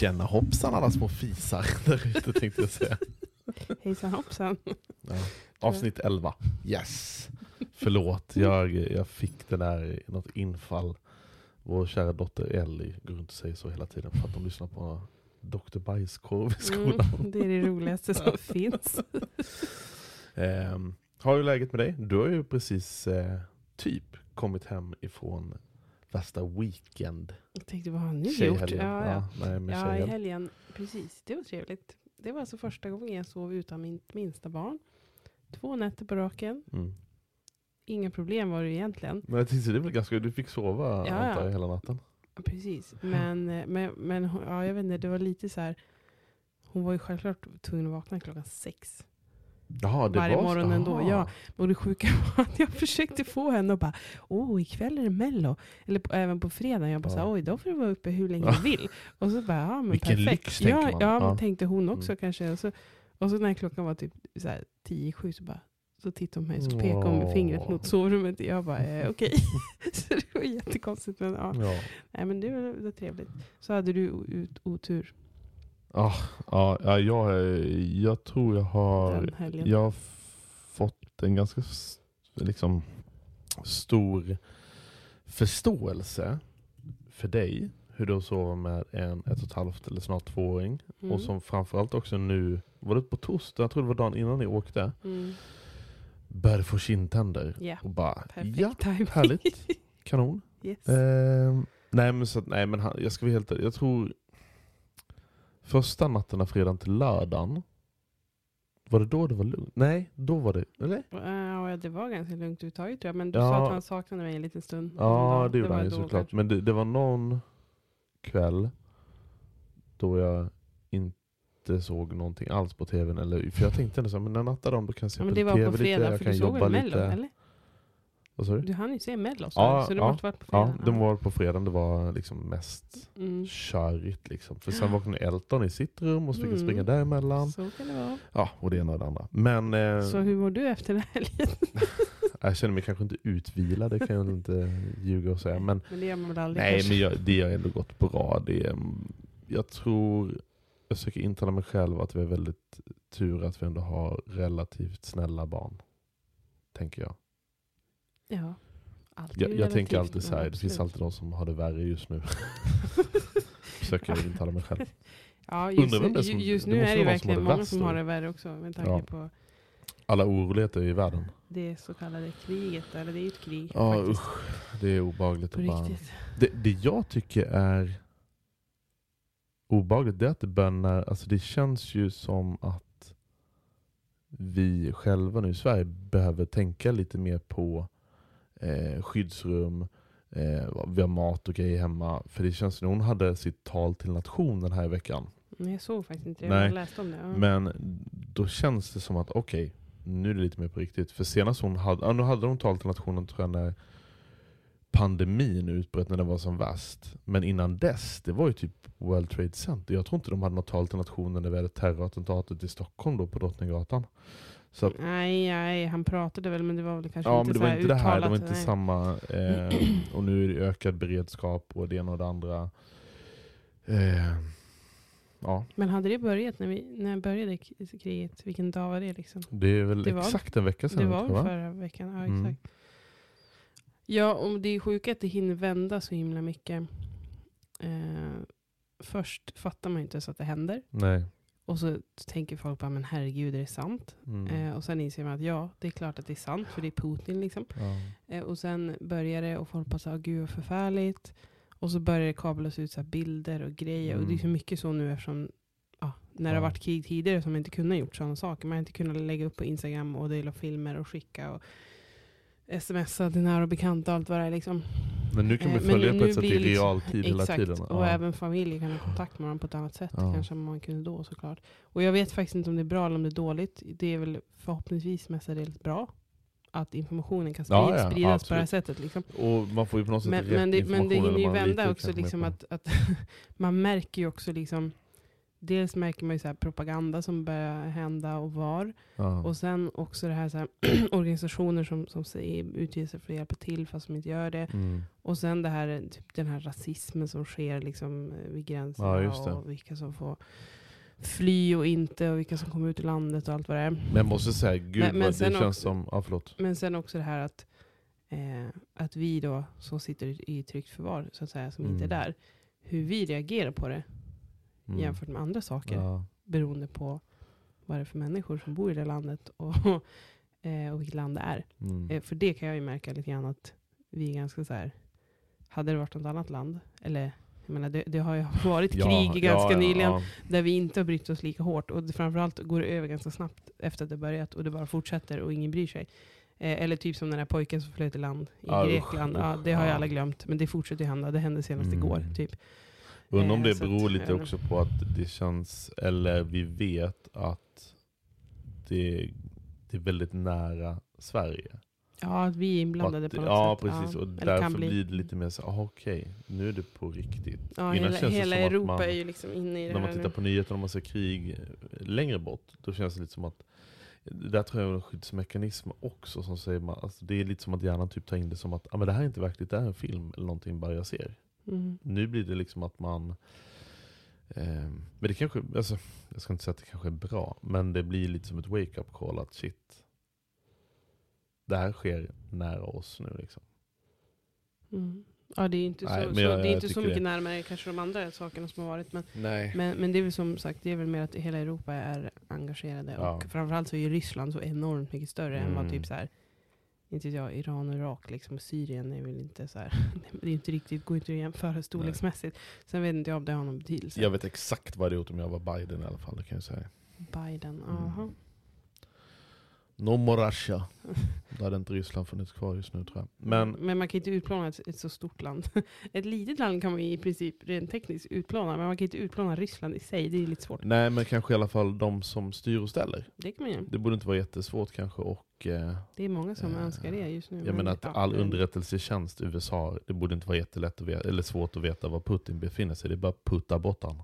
Tjena hoppsan alla små fisar där ute tänkte jag säga. Hejsan hoppsan. Ja. Avsnitt 11. Yes. Förlåt, jag, jag fick det där något infall. Vår kära dotter Ellie går runt och säger så hela tiden för att de lyssnar på Dr. Bajskorv i skolan. Mm, det är det roligaste som finns. Ehm, har du läget med dig? Du har ju precis eh, typ kommit hem ifrån värsta weekend. Jag tänkte, vad har ni gjort? Ja, ja. nej, med ja, i helgen. Precis, det var trevligt. Det var alltså första gången jag sov utan mitt minsta barn. Två nätter på raken. Mm. Inga problem var det egentligen. Men jag tänkte, det väl ganska, du fick sova Ja, antar jag ja. hela natten? Precis, men, eh, men, men ja, jag vet inte, det var lite så här. Hon var ju självklart tvungen att vakna klockan sex. Jaha, det Varje var morgon ändå, aha. ja. Och det sjuka var att jag försökte få henne att bara, åh ikväll är det mello. Eller på, även på fredag, jag bara, Ja. så oj då får du vara uppe hur länge du vill. Och så bara, ja men Vilken perfekt. lyx, tänker ja, man. Ja, Ja. tänkte hon också Mm. kanske. Och så, och så när klockan var typ så här, tio sju så bara, så tittade hon på mig och pekade hon med fingret mot sovrummet. Jag bara, eh, okej. så det var jättekonstigt. Men, ja. Ja. Nej, men det var, det var trevligt. Så hade du ut, otur Ah, ja, ja, jag, jag tror jag har, jag har fått en ganska liksom, stor förståelse för dig. Hur du sover med en ett och ett halvt eller snart tvååring. Mm. Och som framförallt också nu, var det på torsdag, jag tror det var dagen innan ni åkte, Mm. började få kindtänder. Ja, Och bara, ja, timing. härligt. kanon. yes. Ehm, nej men, så, nej, men han, jag ska vara helt. Jag tror första natten av fredagen till lördagen, var det då det var lugnt? Nej, då var det, eller? Ja, det var ganska lugnt överhuvudtaget tror jag. Men du Ja. sa att han saknade mig en liten stund. Ja, det gjorde var han ju såklart. kanske. Men det, det var någon kväll då jag inte såg någonting alls på tvn. Eller, för jag tänkte ändå så här, men när nattar de då kan jag se Ja, på men det lite var tv på fredag, lite, jag för kan du såg väl Mello, lite. eller? Vad sa du? Du hann ju se Mello, Ja, så det ja, måste varit på. Ja, de var på fredagen. Det var liksom mest Mm. körigt. Liksom. För sen vaknade Elton i sitt rum och så fick jag Mm. springa däremellan. Så kan det vara. Ja, och det ena och det andra. Men eh, Så hur mår du efter den här helgen? jag känner mig kanske inte utvilad, det kan jag inte ljuga och säga. Men Men det gör man väl aldrig nej, kanske. men jag, det har ändå gått bra. Det, är, jag tror, jag försöker intala mig själv att vi är väldigt tur att vi ändå har relativt snälla barn. Tänker jag. Ja. Allt är Jag, jag tänker alltid så här, det finns alltid de som har det värre just nu. försöker jag intala mig själv. Ja, just, som- ju- just nu är det någon som verkligen det många som har det värre också. Med tanke Ja. på Alla oroligheter i världen. det så kallade kriget. Eller det är ju ett krig Ja faktiskt. usch, det är riktigt. Det, det jag tycker är obehagligt det är att det börjar, alltså det känns ju som att vi själva nu i Sverige behöver tänka lite mer på eh, skyddsrum, eh, vi har mat och grejer hemma. För det känns som hon hade sitt tal till nationen här i veckan. Men jag såg faktiskt inte det. Nej, Jag läste om det. Ja. Men då känns det som att okej, nu är det lite mer på riktigt. För senast hon hade, ja, nu hade hon tal till nationen tror jag när pandemin utbröt när den var som värst. Men innan dess, det var ju typ World Trade Center. Jag tror inte de hade något tal till nationen när vi hade terrorattentatet i Stockholm då på Drottninggatan. Så Nej, nej, han pratade väl men det var väl kanske ja inte men det så var inte det här, det var inte nej. samma. Eh, och nu är det ökad beredskap och det ena och det andra. Eh, ja, Men hade det börjat när, vi, när började kriget? Vilken dag var det liksom? det är väl Det var- exakt en vecka sedan. det var väl förra veckan? Ja, Mm. exakt. Ja, och det är sjukt att det hinner vända så himla mycket. Eh, först fattar man ju inte ens att det händer. Nej. Och så tänker folk bara, men herregud, är det sant? Mm. Eh, och sen inser man att ja, det är klart att det är sant, för det är Putin liksom. Ja. Eh, och sen börjar det och folk bara så gud vad förfärligt. Och så börjar det kablas ut så bilder och grejer. Och det är så Mm. mycket så nu eftersom ja, när det har Ja. varit krig tidigare som inte kunnat gjort sådana saker. Man har inte kunnat lägga upp på Instagram och dela filmer och skicka och smsa till nära och bekanta och allt vad det är. Liksom. Men nu kan Eh, man men följa på ett sätt i realtid hela Exakt, tiden. och även familjer kan ha kontakt med varandra på ett annat sätt Ja. kanske än man kunde då såklart. Och jag vet faktiskt inte om det är bra eller om det är dåligt. Det är väl förhoppningsvis mestadels bra. Att informationen kan Ja, spridas, ja, spridas på det här absolut. sättet. Liksom. Och man får ju på något sätt Men, rätt men, det, men det information hinner ju vända också liksom att, att man märker ju också liksom Dels märker man ju så propaganda som börjar hända och var. Ja. Och sen också det här, så här organisationer som, som utger sig för att hjälpa till fast de inte gör det. Mm. Och sen det här, typ den här rasismen som sker liksom eh, vid gränserna. Ja, och vilka som får fly och inte. Och vilka som kommer ut ur landet och allt vad det är. Men jag måste säga, gud Men- men vad det känns också- som... Ja, förlåt. Men sen också det här att, eh, att vi då som sitter i- i tryggt förvar, så att säga, som inte är Mm. där. Hur vi reagerar på det Mm. jämfört med andra saker. Ja. Beroende på vad det är för människor som bor i det landet och, eh, och vilket land det är. Mm. Eh, för det kan jag ju märka lite grann att vi är ganska så här. Hade det varit något annat land, eller jag menar, det, det har ju varit Ja, krig ganska ja, nyligen där vi inte har brytt oss lika hårt. Och det, framförallt går det över ganska snabbt efter att det börjat och det bara fortsätter och ingen bryr sig. Eh, eller typ som den här pojken som flöt i land i Ja, usch, Grekland. Ja, det har ju alla glömt, men det fortsätter ju hända. Det hände senast Mm. igår. Typ. Undrar om Eh, det så beror lite vet också på att det känns, eller vi vet att det, det är väldigt nära Sverige. Ja, att vi är inblandade Att- på något ja, sätt. precis. Och eller kan därför bli. blir det lite mer så, ah, okej, nu är det på riktigt. Ja, Innan hela det hela Europa man- är ju liksom inne i det När man tittar nu. på nyheterna man ser krig eh, längre bort, då känns det lite som att där tror jag är en skyddsmekanism också som säger man, alltså det är lite som att hjärnan typ tar in det som att ah, men det här är inte verkligt, det här är en film eller någonting bara jag ser. Mm. Nu blir det liksom att man eh, Men det kanske, alltså, jag ska inte säga att det kanske är bra, men det blir lite som ett wake-up call att shit Det här sker nära oss nu liksom. Mm. Ja, det är inte så, Nej, så, jag- det är inte så mycket det. närmare kanske de andra sakerna som har varit. Men, Nej. men, men det är väl som sagt, det är väl mer att hela Europa är engagerade. Ja. Och framförallt så är ju Ryssland så enormt mycket större än vad Mm. typ så här, inte jag, Iran och Irak, liksom Syrien är väl inte så här, det är inte riktigt, går inte att jämföra storleksmässigt. Sen vet inte jag om det har någon betydelse. Jag vet exakt vad det gjort om jag var Biden i alla fall, det kan jag säga. Biden, Mm. No Russia. Då hade inte Ryssland funnits kvar just nu tror jag. Men men man kan inte utplåna ett, ett så stort land. Ett litet land kan man i princip rent tekniskt utplåna, men man kan inte utplåna Ryssland i sig. Det är lite svårt. nej, men kanske i alla fall de som styr och ställer. Det kan man göra. Det borde inte vara jättesvårt kanske och eh, Det är många som Eh, önskar det just nu. jag men- menar att ja, all men- underrättelsetjänst i USA, det borde inte vara jättelätt att veta, eller svårt att veta var Putin befinner sig. Det är bara att putta bort han,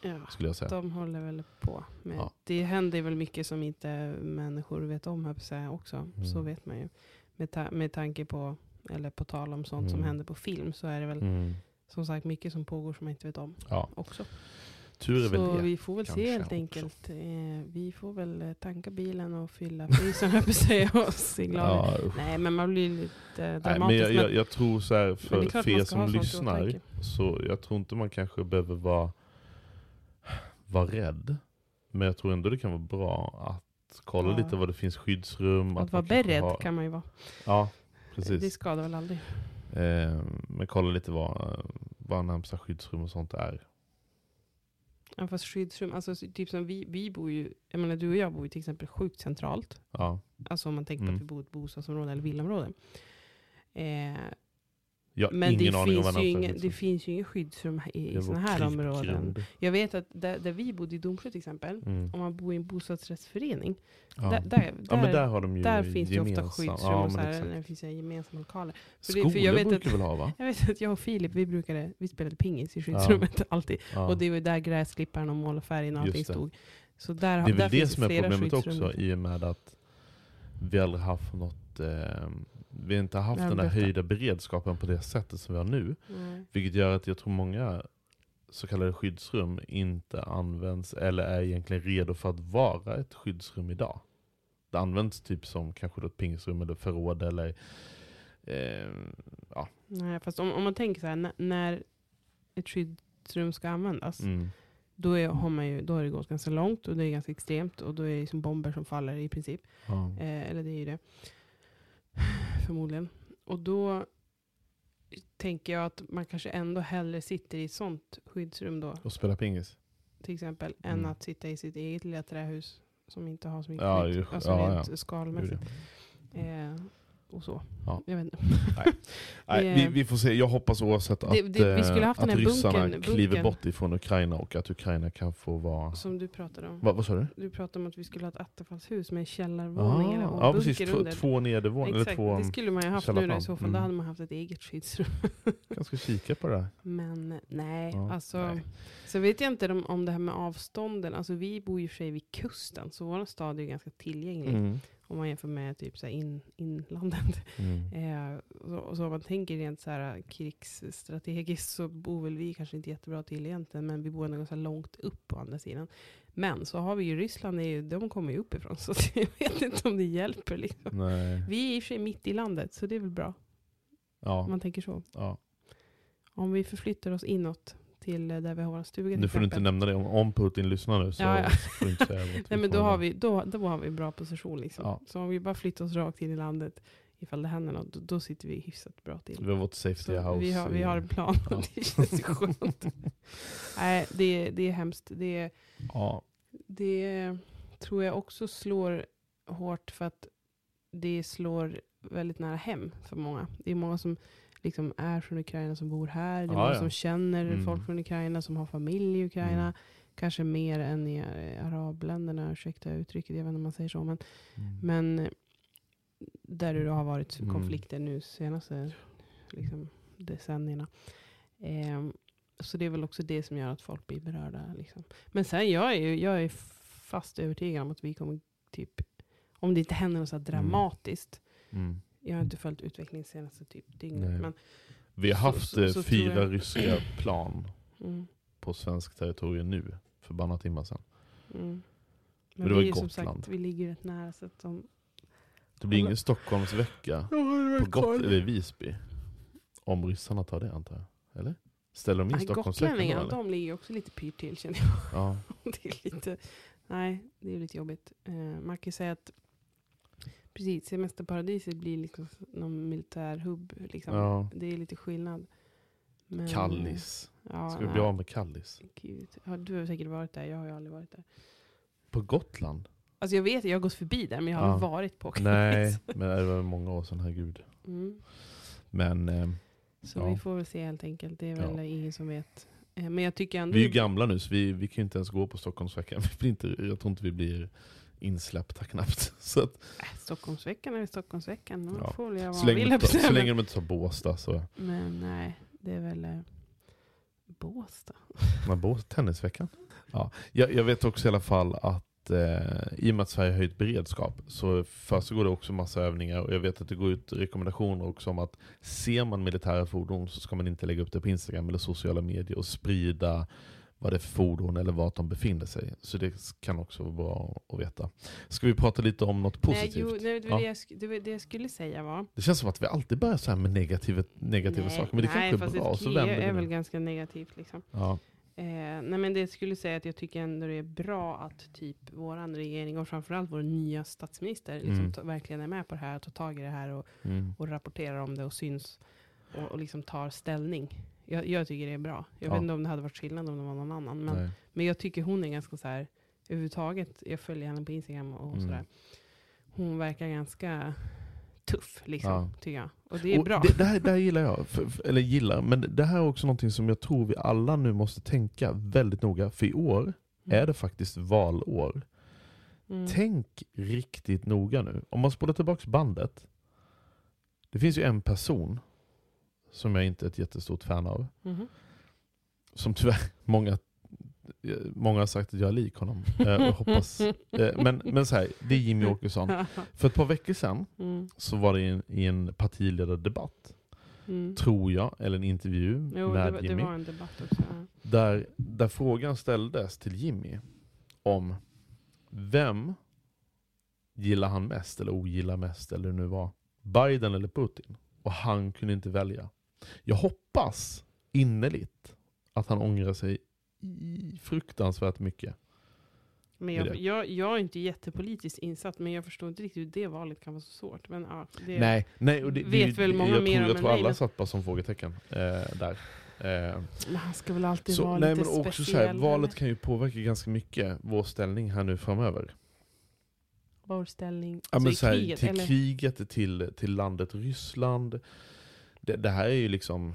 Ja, skulle jag säga. de håller väl på med. Ja. Det händer väl mycket som inte människor vet om, säga också. Mm. Så vet man ju. Med, ta- med tanke på, eller på tal om sånt som Mm. händer på film, så är det väl Mm. som sagt mycket som pågår som man inte vet om Ja, också. tur är väl Så det. vi får väl kanske se helt också. enkelt. Eh, vi får väl eh, tanka bilen och fylla frysen, höll på säga, och glada. Ja, usch. Nej, men man blir lite Nej, dramatisk. men jag, jag, jag tror så här, för, för er som lyssnar, så jag tror inte man kanske behöver vara, vara rädd. Men jag tror ändå det kan vara bra att kolla Ja. lite vad det finns skyddsrum. Att man vara beredd har- kan man ju vara. Ja, Det precis. skadar väl aldrig. Eh, men kolla lite vad, vad närmsta skyddsrum och sånt är. Ja, fast skyddsrum, alltså typ som vi, vi bor ju, jag menar du och jag bor ju till exempel sjukt centralt. Ja. Alltså om man tänker på Mm. att vi bor i ett bostadsområde eller villaområde. Eh, Jag har men ingen det aning om finns, vad ju inga, det finns ju ingen skyddsrum i, Det i sådana här områden. Jag vet att där, där vi bodde i Domsjö till exempel, Mm. om man bor i en bostadsrättsförening, Ja. där, där, ja men där, där har de ju där finns det ofta skyddsrum ja, och så här, det finns gemensamma lokaler. För det- Skolor för jag vet brukar att- väl ha va? Jag vet att jag och Filip, vi brukade, vi spelade pingis i skyddsrummet alltid. Och det var där gräsklipparen och mål och allting det. stod. Så där, Det är väl det som är problemet också i och med att vi aldrig haft något, eh, vi har inte haft den där höjda beredskapen på det sättet som vi har nu. Nej. Vilket gör att jag tror många så kallade skyddsrum inte används eller är egentligen redo för att vara ett skyddsrum idag. Det används typ som kanske då ett pingisrum eller förråd eller Eh, ja. Nej, fast om, om man tänker så här, när, ett skyddsrum ska användas, Mm. då, är, har man ju, då har det gått ganska långt och det är ganska extremt och då är det liksom bomber som faller i princip. Ja. Eh, eller det är ju det. Förmodligen. Och då tänker jag att man kanske ändå hellre sitter i ett sånt skyddsrum då, Och spela pingis. till exempel, Mm. än att sitta i sitt eget lilla trähus som inte har så mycket Ja, ju- Alltså ja, rent ja. skalmässigt. Eh, och så. Ja. Jag vet inte. Nej, Det- vi, vi får se. Jag hoppas oavsett att, Det- det- vi skulle eh, haft den att här ryssarna bunkern- kliver bunkern. bort ifrån Ukraina och att Ukraina kan få vara... Som du pratade om. Va, vad sa du? Du pratade om att vi skulle ha ett attefallshus med källarvåning och ja, precis. under. två nedervåningar. Eller Exakt, två... det skulle man ju haft nu då, i så fall. Då Mm. hade man haft ett eget skyddsrum. Jag ska kika på det här. Men nej, Ja, alltså. nej. Så vet jag inte om, om det här med avstånden. Alltså vi bor ju för sig vid kusten, så vår stad är ju ganska tillgänglig. Mm. Om man jämför med typ så in, inlandet. Mm. Eh, så, och så om man tänker rent så här krigsstrategiskt så bor väl vi kanske inte jättebra till egentligen. Men vi bor ändå ganska långt upp på andra sidan. Men så har vi ju Ryssland, är ju, de kommer ju uppifrån. Så jag vet inte om det hjälper. Liksom. Nej. Vi är i och för sig mitt i landet, så det är väl bra. Om Ja. man tänker så. ja. Om vi förflyttar oss inåt till eh, där vi har våra stuga. Nu får du inte nämna det. Om, om Putin lyssnar nu så Ja, ja. får du inte säga att Nej, men då, har vi, då, då har vi bra position. Liksom. Ja. Så om vi bara flyttar oss rakt in i landet, ifall det händer något, då, då sitter vi hyfsat bra till. Vi har vårt safety Så house. vi, har, vi har en plan. Ja. det känns skönt. Nej, det, det är hemskt. Det, Ja. det tror jag också slår hårt för att det slår väldigt nära hem för många. Det är många som liksom är från Ukraina som bor här. Det är Ja, många ja. som känner Mm. folk från Ukraina som har familj i Ukraina. Mm. Kanske mer än i eh, arabländerna, ursäkta uttrycket, jag vet inte om man säger så. Men, Mm. men eh, där det har varit Mm. konflikter nu senaste liksom, decennierna. Ehm, så det är väl också det som gör att folk blir berörda. Liksom. Men sen jag är ju, jag är fast övertygad om att vi kommer typ, om det inte händer något så här dramatiskt. Mm. Jag har inte följt utvecklingen senaste typ dygnet. Nej. Men, Vi har haft så- eh, så fyra jag- ryska plan mm, på svenskt territorium nu, för bara några timmar sedan. mm. det Men var vi är som Gotland. sagt, vi ligger rätt nära. Så att de, Det blir ingen Stockholmsvecka på Gott eller Visby. Om ryssarna tar det antar jag. Eller? Ställer de in Stockholmsveckan då? gotlänningarna, Eller? de ligger också lite pyrt till känner jag. Ja. det är lite, nej, det är lite jobbigt. Eh, man kan ju säga att precis, semesterparadiset blir liksom någon militär hubb. Liksom. Ja. Det är lite skillnad. Men, Kallis. Ja, Ska vi nej, bli av med Kallis? Gud. Ja, du har säkert varit där, jag har ju aldrig varit där. På Gotland? Alltså jag vet, jag har gått förbi där men jag har aldrig varit på Kallis. Nej, men det var många år sedan, herregud. Mm. Men eh, Så vi får väl se helt enkelt. Det är väl ingen som vet. Eh, Men jag tycker ändå... vi är ju gamla nu så vi, vi kan ju inte ens gå på Stockholmsveckan. Jag tror inte vi blir insläppta knappt. Så, att, Äh, Stockholmsveckan är Stockholmsveckan. Då Ja. får jag så, länge vill inte, så länge de inte tar Båstad så... Men nej, det är väl eh, Båstad, tennisveckan? Ja. Jag, jag vet också i alla fall att eh, i och med att Sverige har höjt beredskap så försiggår det också massa övningar och jag vet att det går ut rekommendationer också om att ser man militära fordon så ska man inte lägga upp det på Instagram eller sociala medier och sprida vad det är för fordon eller vart de befinner sig. Så det kan också vara bra att veta. Ska vi prata lite om något positivt? Nej, jo, nej, det, Ja. det, det var det jag skulle säga var. Det känns som att vi alltid börjar så här med negativa, negativa nej, saker, men det nej, kanske är fast bra. krig vänder är väl ganska negativt. Liksom. Ja. Eh, nej, men det skulle säga att jag tycker ändå det är bra att typ vår regering och framförallt vår nya statsminister liksom Mm. verkligen är med på det här, tar tag i det här och, Mm. och rapporterar om det och syns och, och liksom tar ställning. Jag, jag tycker det är bra. Jag Ja. vet inte om det hade varit skillnad om det var någon annan. Men, Nej. men jag tycker hon är ganska så här, överhuvudtaget, jag följer henne på Instagram och, Mm. sådär. Hon verkar ganska tuff, liksom, Ja. tycker jag. Och det är Och bra. Det, det, här, det här gillar jag, för, för, eller gillar, men det här är också någonting som jag tror vi alla nu måste tänka väldigt noga, för i år är det faktiskt valår. Mm. Tänk riktigt noga nu. Om man spolar tillbaka bandet. Det finns ju en person som jag inte är ett jättestort fan av. Mhm. Som tyvärr många, många har sagt att jag är lik honom. Eh, hoppas. eh, Men, men så här, det är Jimmy Åkesson. För ett par veckor sedan mm. så var det i en, i en partiledardebatt, Mm. tror jag, eller en intervju Jo, med det, var- det Jimmy. var en debatt också. Där, där frågan ställdes till Jimmy om vem gillar han mest eller ogillar mest eller nu var. Biden eller Putin? Och han kunde inte välja. Jag hoppas innerligt att han ångrar sig fruktansvärt mycket. Men jag, det. jag, jag är inte jättepolitiskt insatt, men jag förstår inte riktigt hur det valet kan vara så svårt. Men, ja, det, Nej, nej och det, det, vet väl många jag mer tror, om jag tror alla men- satt bara som frågetecken eh, där. Eh, Men han ska väl alltid så, vara nej, lite men också så speciell. här, valet kan ju påverka ganska mycket vår ställning här nu framöver. Vår ställning Ja, men i så här, kriget, till eller? kriget, till, till landet Ryssland. Det, det här är ju liksom...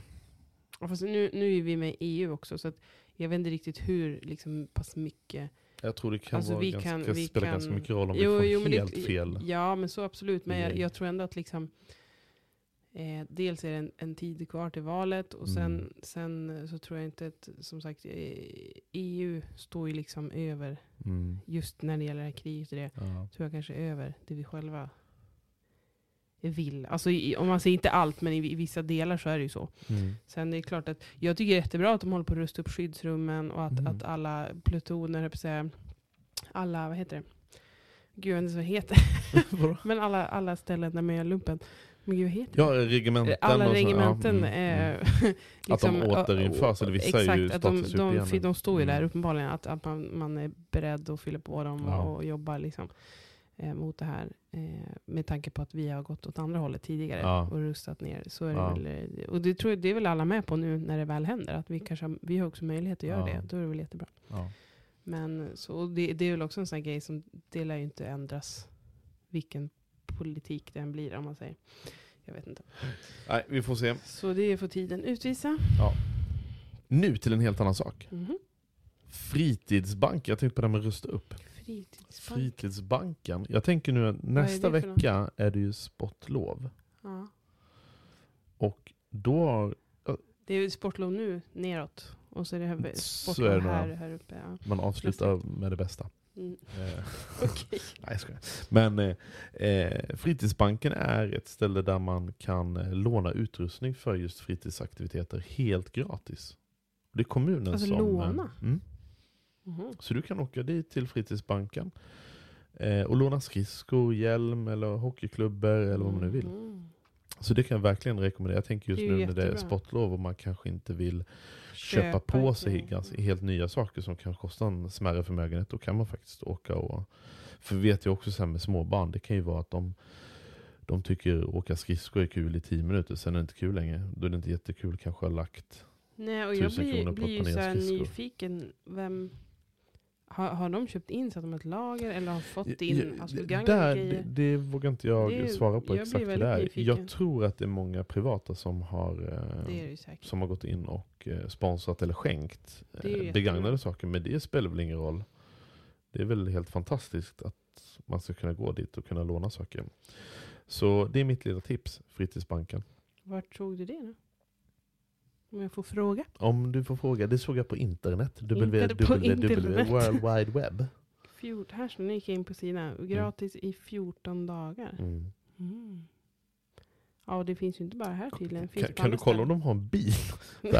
Ja, Fast nu, nu är vi med i EU också, så jag vet inte riktigt hur liksom, pass mycket... Jag tror det kan, Alltså, vara vi ganska, kan- vi spela kan- ganska mycket roll om Jo, vi jo, får det- helt fel. Ja, men så absolut. Men jag, regering. jag tror ändå att liksom, eh, dels är det en, en tid kvar till valet och sen, Mm. sen så tror jag inte att, som sagt, eh, EU står ju liksom över, Mm, just när det gäller det här kriget det, ja. tror jag kanske över det vi själva vill. Alltså i, om man säger inte allt, men i, i vissa delar så är det ju så. Mm. Sen är det klart att jag tycker det är jättebra att de håller på att rusta upp skyddsrummen och att, Mm. att alla plutoner, jag säga, alla, vad heter det? Gud, jag vet inte vad det heter. Men alla, alla ställen där man gör lumpen. Men gud, heter? Ja, regementen. Alla och så, regementen. ja, mm, eh, liksom, Att de återinförs, eller vissa är exakt, ju att de, de, de, de står ju där Mm. uppenbarligen. Att, att man, man är beredd att fylla på dem Ja. och, och jobba liksom, eh, mot det här. Eh, med tanke på att vi har gått åt andra hållet tidigare Ja. och rustat ner. Så är det Ja. väl, eh, och det, tror jag, det är väl alla med på nu när det väl händer. Att vi, kanske, har- vi har också möjlighet att göra Ja. det. Då är det väl jättebra. Ja. Men så, det, det är väl också en sån här grej som det lär ju inte ändras vilken politik det än blir om man säger. Jag vet inte. Nej, vi får se. Så det får tiden utvisa. Nu till en helt annan sak. Mhm. Fritidsbank, jag tänkte på det här med rusta upp. Fritidsbank. Fritidsbanken. Jag tänker nu att nästa det för något? vecka är det ju sportlov. Ja. Och då har Det är ju sportlov nu neråt. Och så är det här Så sportlov är det här, här uppe. Ja. man avslutar med det bästa. Mm. Eh, Okej. Nej, jag. Men eh, eh, Fritidsbanken är ett ställe där man kan eh, låna utrustning för just fritidsaktiviteter helt gratis. Det är kommunen Alltså som... låna? Mm, Mhm. så du kan åka dit till Fritidsbanken eh, och låna skridskor, hjälm eller hockeyklubbor eller vad man nu vill. Mhm. Så det kan jag verkligen rekommendera. Jag tänker just nu när det är jättebra. sportlov och man kanske inte vill köpa, på ett- sig ganska, helt nya saker som kan kosta en smärre förmögenhet. Då kan man faktiskt åka och... För vi vet ju också så med småbarn, det kan ju vara att de, de tycker åka skridskor är kul i tio minuter, sen är det inte kul längre. Då är det inte jättekul kanske att ha lagt... Nej, och jag blir, på blir ju så nyfiken. Vem, har, har de köpt in så att de har ett lager eller har fått in alltså, det- där, det, det vågar inte jag Det svara på jag exakt det är. nyfiken. Jag tror att det är många privata som har, Det det eh, ju säkert. som har gått in och eh, sponsrat eller skänkt Det eh, begagnade saker. Men det spelar väl ingen roll. Det är väl helt fantastiskt att man ska kunna gå dit och kunna låna saker. Så det är mitt lilla tips, Fritidsbanken. Vart såg du det nu? Om jag får fråga. Om du får fråga, det såg jag på internet. Inte www. World Wide Web. Fjort, här står ni gick in på sidan. Gratis i 14 dagar. Mm. Mm. Ja, det finns ju inte bara här tydligen. Finns Kan, kan du kolla om de har en bil?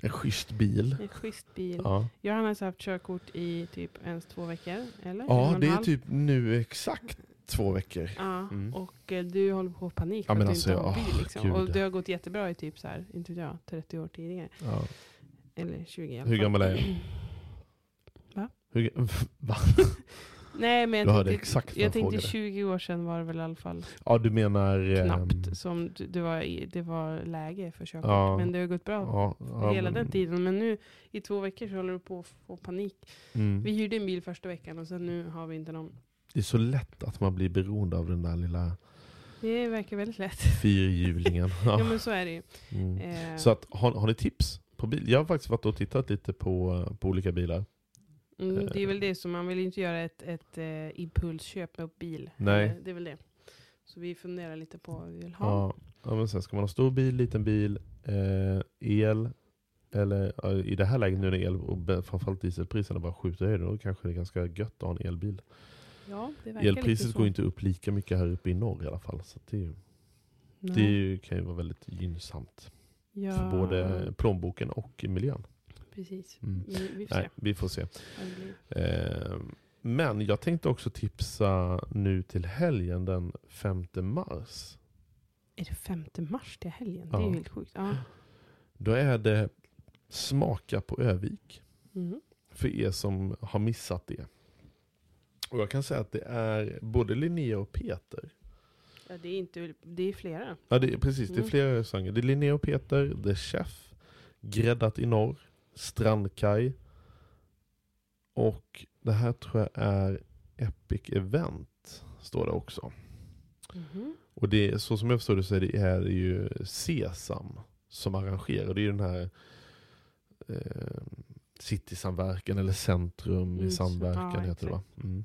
En schysst bil. En schysst bil. Ja, Jag har alltså haft körkort i typ ens två veckor. Eller? En ja en det är halv. typ nu exakt två veckor. Ja, Mm. och eh, du håller på att få panik Ja, för men att alltså, du inte har åh, en bil. Liksom. gud. Och det har gått jättebra i typ så här, inte vet jag, 30 år tidigare. Ja. Eller 20 i alla Hur fall. gammal är jag? Va? Hur, va? Nej, men jag hörde tänkte, exakt jag jag tänkte frågade. 20 år sedan var det väl i alla fall Ja, du menar... ehm, knappt som det, var, i- det var läge för körkort. Ja. Men det har gått bra Ja, ja, hela men- den tiden. Men nu i två veckor så håller du på att få panik. Mm. Vi hyrde en bil första veckan och sen nu har vi inte någon. Det är så lätt att man blir beroende av den där lilla Det verkar väldigt lätt. fyrhjulingen. Ja Ja. men så är det ju. Mm. Eh, Så att, har, har ni tips på bil? Jag har faktiskt varit och tittat lite på, på olika bilar. Mm, det är väl det som man vill inte göra ett, ett eh, impulsköp med bil. Nej. Eh, Det är väl det. Så vi funderar lite på vad vi vill ha. Ja. Ja, men sen ska man ha stor bil, liten bil, eh, el, eller i det här läget nu när el och framförallt dieselpriserna bara skjuter i då kanske det är ganska gött att ha en elbil. Ja, Elpriset går inte upp lika mycket här uppe i norr i alla fall. Så det, det kan ju vara väldigt gynnsamt ja, för både plånboken och miljön. Precis. Mm. Vi, vi får Nej, vi får se. vad det blir. Eh, men jag tänkte också tipsa nu till helgen den 5 mars. Är det 5 mars till helgen? Det är Ja. ju helt sjukt. Ja. Då är det Smaka på Övik. Mhm. För er som har missat det. Och jag kan säga att det är både Linnea och Peter. ja, det är inte, det är flera. Ja, det är, precis. Det är Mm. flera restauranger. Det är Linnea och Peter, The Chef, Gräddat i norr, Strandkaj. Och det här tror jag är Epic Event, står det också. Mhm. Och det, är- så som jag förstår det så är det, är det ju Sesam som arrangerar. Det är ju den här eh, Citysamverkan eller Centrum i Mm, så- samverkan ja, heter det va? Mm.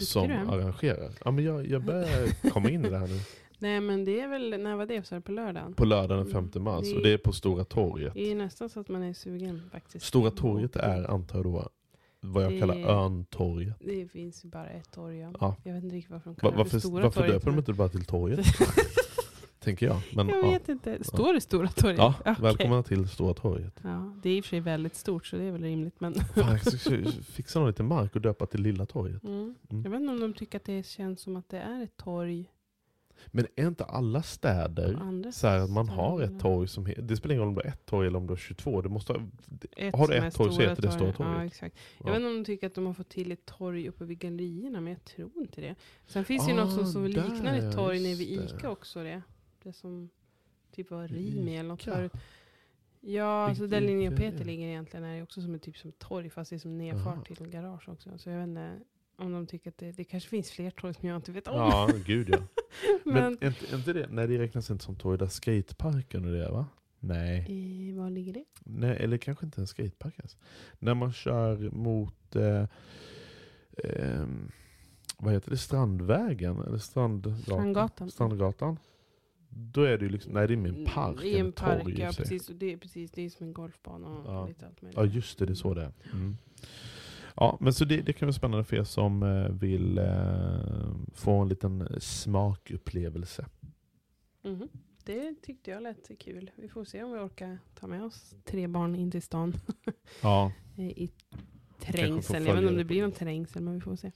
Som du arrangerar. Ja, men jag, jag börjar komma in i det här nu. Nej men det är väl, när var det? Så det på lördagen? På lördag den Mm. 5 mars. Det- Och det är på Stora torget. Det är nästan så att man är sugen faktiskt. Stora torget är antar jag då vad jag Det- kallar Örntorget. Det finns ju bara ett torg. Ja. Ja. Jag vet inte riktigt varför de Va, kallar det varför för Stora varför torget. döper de inte bara till torget? Tänker jag. Men, jag ja. vet inte. Står det Stora torget? Ja, Okej. välkomna till Stora torget. Ja, det är i och för sig väldigt stort så det är väl rimligt. Men Fan, fixa någon lite mark och döpa till Lilla torget. mm. Mm. Jag vet inte om de tycker att det känns som att det är ett torg Men är inte alla städer så här att man har ett torg som Det spelar ingen roll om du har ett torg eller om du har 22. Det måste Ett har du ett torg så heter det Stora Ja, torget. exakt. Jag Ja. vet inte om de tycker att de har fått till ett torg uppe vid gallerierna, men jag tror inte det. Sen finns det ju Ah, något som, som liknar där, ett torg nere vid. Ica också. Det, det som typ var Rimi eller något förut. Ja, alltså där Linnea och Peter ligger egentligen är också som ett typ som torg, fast det är som nedfart till garage också. Så jag vet inte om de tycker att det, det kanske finns fler torg som jag inte vet om. Ja, gud ja. Men, men, inte, inte det, nej det räknas inte som torg där skateparken och det va? Nej. eh, var ligger det? nej, eller kanske inte en skatepark ens. När man kör mot, eh, ehm, vad heter det, Strandvägen? Eller Strandgatan? Strandgatan. Strandgatan. Då är det ju liksom, nej det är med en park. Mm, I en park, torg ja precis. Och det, är precis. Det är som en golfbana och Ja. lite allt möjligt. Ja just det, det är så det är. Mm. Ja, men så det, det kan vara spännande för er som eh, vill eh, få en liten smakupplevelse. Mhm. Det tyckte jag lät kul. Vi får se om vi orkar ta med oss tre barn in till stan Ja. eh, i får trängsel. Jag vet inte om det blir någon trängsel, men vi får se.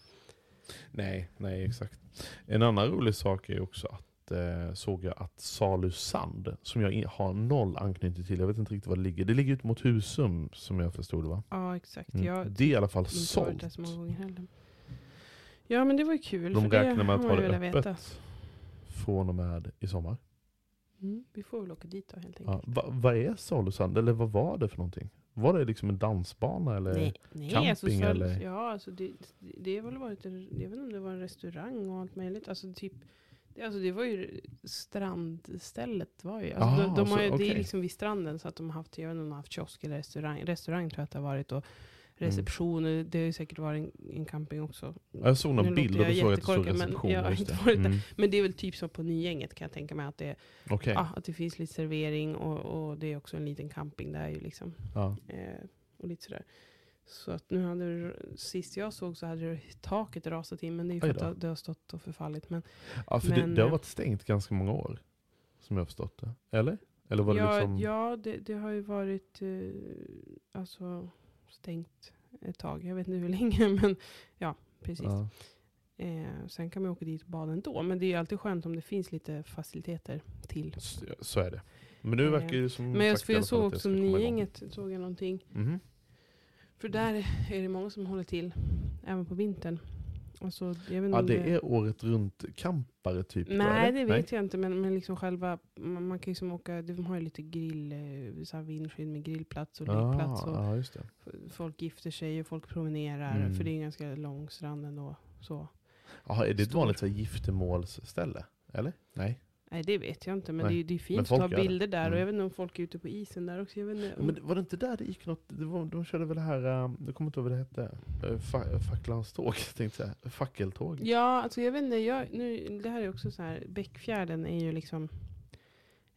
Nej, nej exakt. En annan rolig sak är också att eh, såg jag att Salu Sand, som jag har noll anknytning till, jag vet inte riktigt var det ligger. Det ligger ut mot Husum som jag förstod det va? Ja, exakt. Mm. Jag Det är i alla fall sålt. så. Ja, men det var ju kul. De för det räknar med att ha det öppet veta. från och med i sommar. Mm, vi får väl åka dit då helt Ja, enkelt. va, vad är Salu Sand? Eller vad var det för någonting? Var det liksom en dansbana eller? Nej, nej camping alltså, så, eller? Ja, alltså det, det väl varit, jag vet inte om det var en restaurang och allt möjligt. Alltså typ, det, alltså det var ju strandstället var ju. Alltså Ah, de, de har så- ju Det okej. är liksom vid stranden så att de har haft, jag vet inte om de har haft kiosk eller restaurang. Restaurang tror jag att det har varit och Mm. reception. och Det har ju säkert varit en, en camping också. Ja, Jag såg någon bild och då såg jag att det stod jättekorkad, men reception. jag har inte det. varit där. Mm. Men det är väl typ som på Nygänget kan jag tänka mig. Att det, Okej. ja, att det finns lite servering och, och det är också en liten camping där ju liksom. Ja. Eh, och lite sådär. Så att nu hade det, sist jag såg så hade det, taket rasat in, men det är ju för att det, har- stått och förfallit. Men, Ja, för Men, det, det har eh, varit stängt ganska många år. Som jag har förstått det. Eller? Eller var det ja, liksom... ja det, det har ju varit eh, alltså, stängt ett tag. Jag vet inte hur länge, men ja, precis. Ja. Eh, sen kan man åka dit och bada ändå, men det är ju alltid skönt om det finns lite faciliteter till. Så, så är det. Men nu Eh, verkar det som Men jag, för jag såg också. Nygänget, såg jag någonting. Mhm. För där är det många som håller till, även på vintern. Alltså, Ja, det är året runt campare typ? Nej, det vet jag inte. Men, men liksom själva, man, man kan ju som åka, de har ju lite grill, eh, så här vindskydd med grillplats och liggplats. Ah, Och ja, just det. f- folk gifter sig och folk promenerar. Mm. För det är en ganska lång strand ändå. Så. Aha, är det ett vanligt så här, giftermålsställe? Eller? Nej. Nej, det vet jag inte. Men Nej. det, är- det är fint att ta bilder där. Och Mm. jag vet inte om folk är ute på isen där också. Jag vet inte. Men var det inte där det gick något? Det var, de körde väl det här, um, jag kommer inte ihåg vad det hette. Uh, fa, facklans tåg, tänkte jag. Fackeltåg. Ja, alltså jag vet inte. Jag, nu, det här är också så här. Bäckfjärden är ju liksom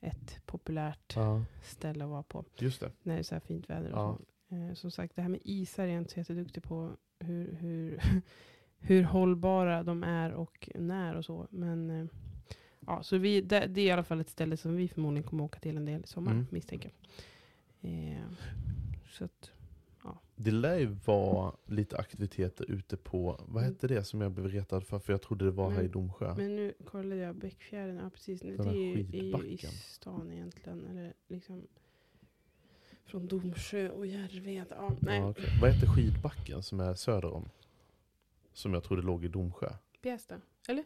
ett populärt Ja, ställe att vara på. just det. när det är så här fint väder. Och Ja. så. Eh, som sagt, det här med isar är jag inte så jätteduktig på. Hur, hur, hur hållbara de är och när och så. Men eh, ja, så vi, det, det är i alla fall ett ställe som vi förmodligen kommer åka till en del i sommar, Mm. misstänker jag. Eh, så att, ja. Det lär ju vara lite aktiviteter ute på, vad hette det som jag blev retad för? För jag trodde det var här i Men- Domsjö. Men nu kollade jag Bäckfjärden, ja precis. Det Den här är ju, i skidbacken. stan egentligen. Eller liksom från Domsjö och Järved. Ja, nej, Ja, okej. Vad heter skidbacken som är söder om? Som jag trodde låg i Domsjö. Bjästa. Eller?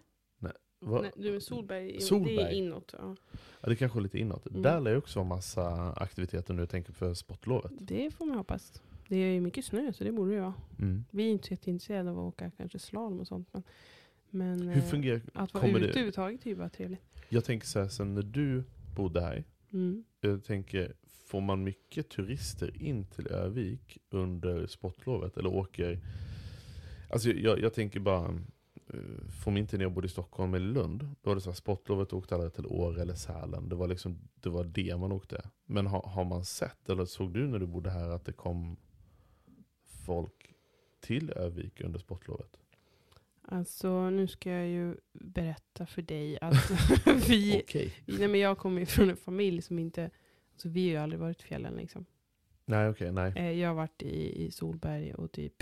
Va? Nej, du är Solberg. Det är Solberg? inåt. Ja. Ja, det kanske är lite inåt. Mm. Där lär ju också vara massa aktiviteter nu, tänker för sportlovet. Det får man hoppas. Det är ju mycket snö så det borde det vara. Mm. Vi är inte så jätteintresserade av att åka kanske slalom och sånt. Men, men Hur eh, fungerar att vara ute det- överhuvudtaget är ju bara trevligt. Jag tänker så här, sen när du bodde här, Mm. jag tänker, får man mycket turister in till Övik under sportlovet? Eller åker... Alltså jag, jag tänker bara, från min tid när jag bodde i Stockholm eller Lund, då var det så här, sportlovet åkte alla till Åre eller Sälen. Det var liksom det, var det man åkte. Men har, har man sett, eller såg du när du bodde här att det kom folk till Övik under sportlovet? Alltså nu ska jag ju berätta för dig att vi, Okej. nej, men jag kommer ju från en familj som inte, alltså vi har ju aldrig varit i fjällen liksom. Nej okej, nej. Eh, Jag har varit i, i Solberg och typ,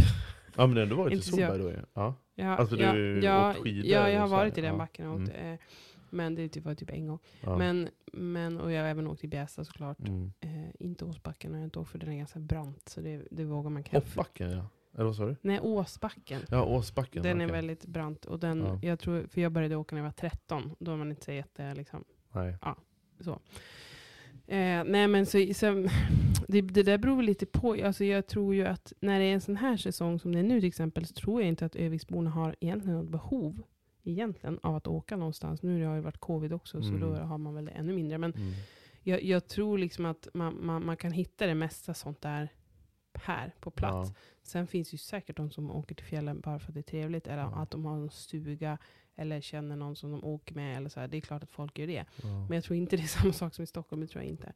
Ja men du har varit i Solberg då ju. Ja. Ja, Alltså, du ja, ju ja, åkt skidor ja, jag har varit i den ja. backen och åkt, Mm. eh, men det typ var typ en gång. ja. Men, men, och jag har även åkt i Bjästa såklart. Mm. Eh, inte Åsbacken har jag inte åkt för den är ganska brant så det, det vågar man kanske. Hoppbacken ja. Eller vad sa du? Nej, Åsbacken. Ja, Åsbacken. Den är okej. väldigt brant. Och den, Ja. jag tror, för jag började åka när jag var 13. Då var man inte så jätte, liksom, Nej. så. Eh, nej men så, så det, det där beror lite på. Alltså jag tror ju att när det är en sån här säsong som det är nu till exempel, så tror jag inte att Öviksborna har egentligen något behov egentligen av att åka någonstans. Nu har det varit covid också, så Mm. då har man väl det ännu mindre. Men Mm. jag, jag tror liksom att man, man, man kan hitta det mesta sånt där här på plats. Ja. Sen finns ju säkert de som åker till fjällen bara för att det är trevligt. Eller Ja. att de har en stuga. Eller känner någon som de åker med. Eller så här. Det är klart att folk gör det. Ja. Men jag tror inte det är samma sak som i Stockholm. Det tror jag inte.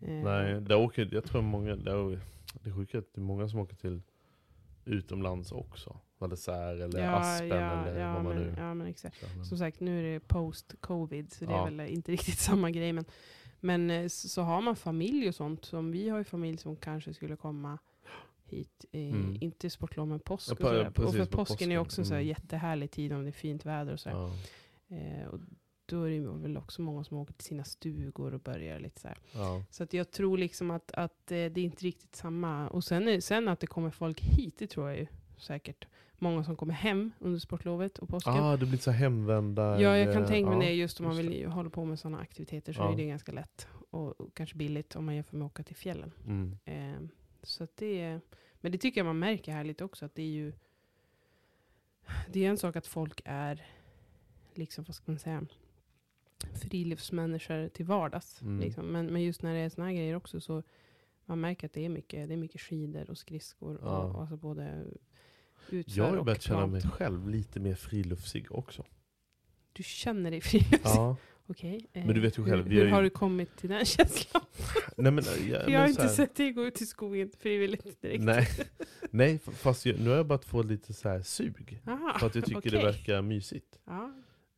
Eh, Nej, där åker, jag tror många, där, det är sjukt att det är många som åker till utomlands också. Valesär eller Aspen eller ja, vad man men, nu... ja, men exakt. Så, men- Som sagt, nu är det post-covid. Så det Ja. är väl inte riktigt samma grej. Men, men eh, så, så har man familj och sånt. Som vi har ju familj som kanske skulle komma hit. Mm. Inte sportlov men påsk. Ja, och, och för på påsken är också en Mm. jättehärlig tid om det är fint väder. Och ja, Eh, och då är det väl också många som åker till sina stugor och börjar lite så här. ja. Så att jag tror liksom att, att eh, det är inte riktigt samma. Och sen, sen att det kommer folk hit, det tror jag ju säkert. Många som kommer hem under sportlovet och påsken. Ah, det blir så hemvända... ja, jag kan tänka mig ja, det just om man vill hålla på med sådana aktiviteter så Ja. är det ganska lätt. Och, och kanske billigt om man jämför med att åka till fjällen. Mm. Eh, så det är, men det tycker jag man märker här lite också. Att det är ju det är en sak att folk är, liksom vad ska man säga, friluftsmänniskor till vardags. Mm. Liksom. Men, men just när det är såna här grejer också så man märker att det är mycket, det är mycket skidor och skridskor. Ja. Och, och alltså både utför Jag har börjat känna mig själv lite mer friluftsig också. Du känner dig friluftsig? Ja. Okej. eh, Men du vet ju själv, hur, vi har hur ju- har du kommit till den känslan? Nej, men, ja, För jag har inte sett dig gå ut i skogen frivilligt direkt. Nej, nej fast jag, nu har jag börjat få lite så här sug. Aha, För att jag tycker det okej. verkar mysigt. Ja,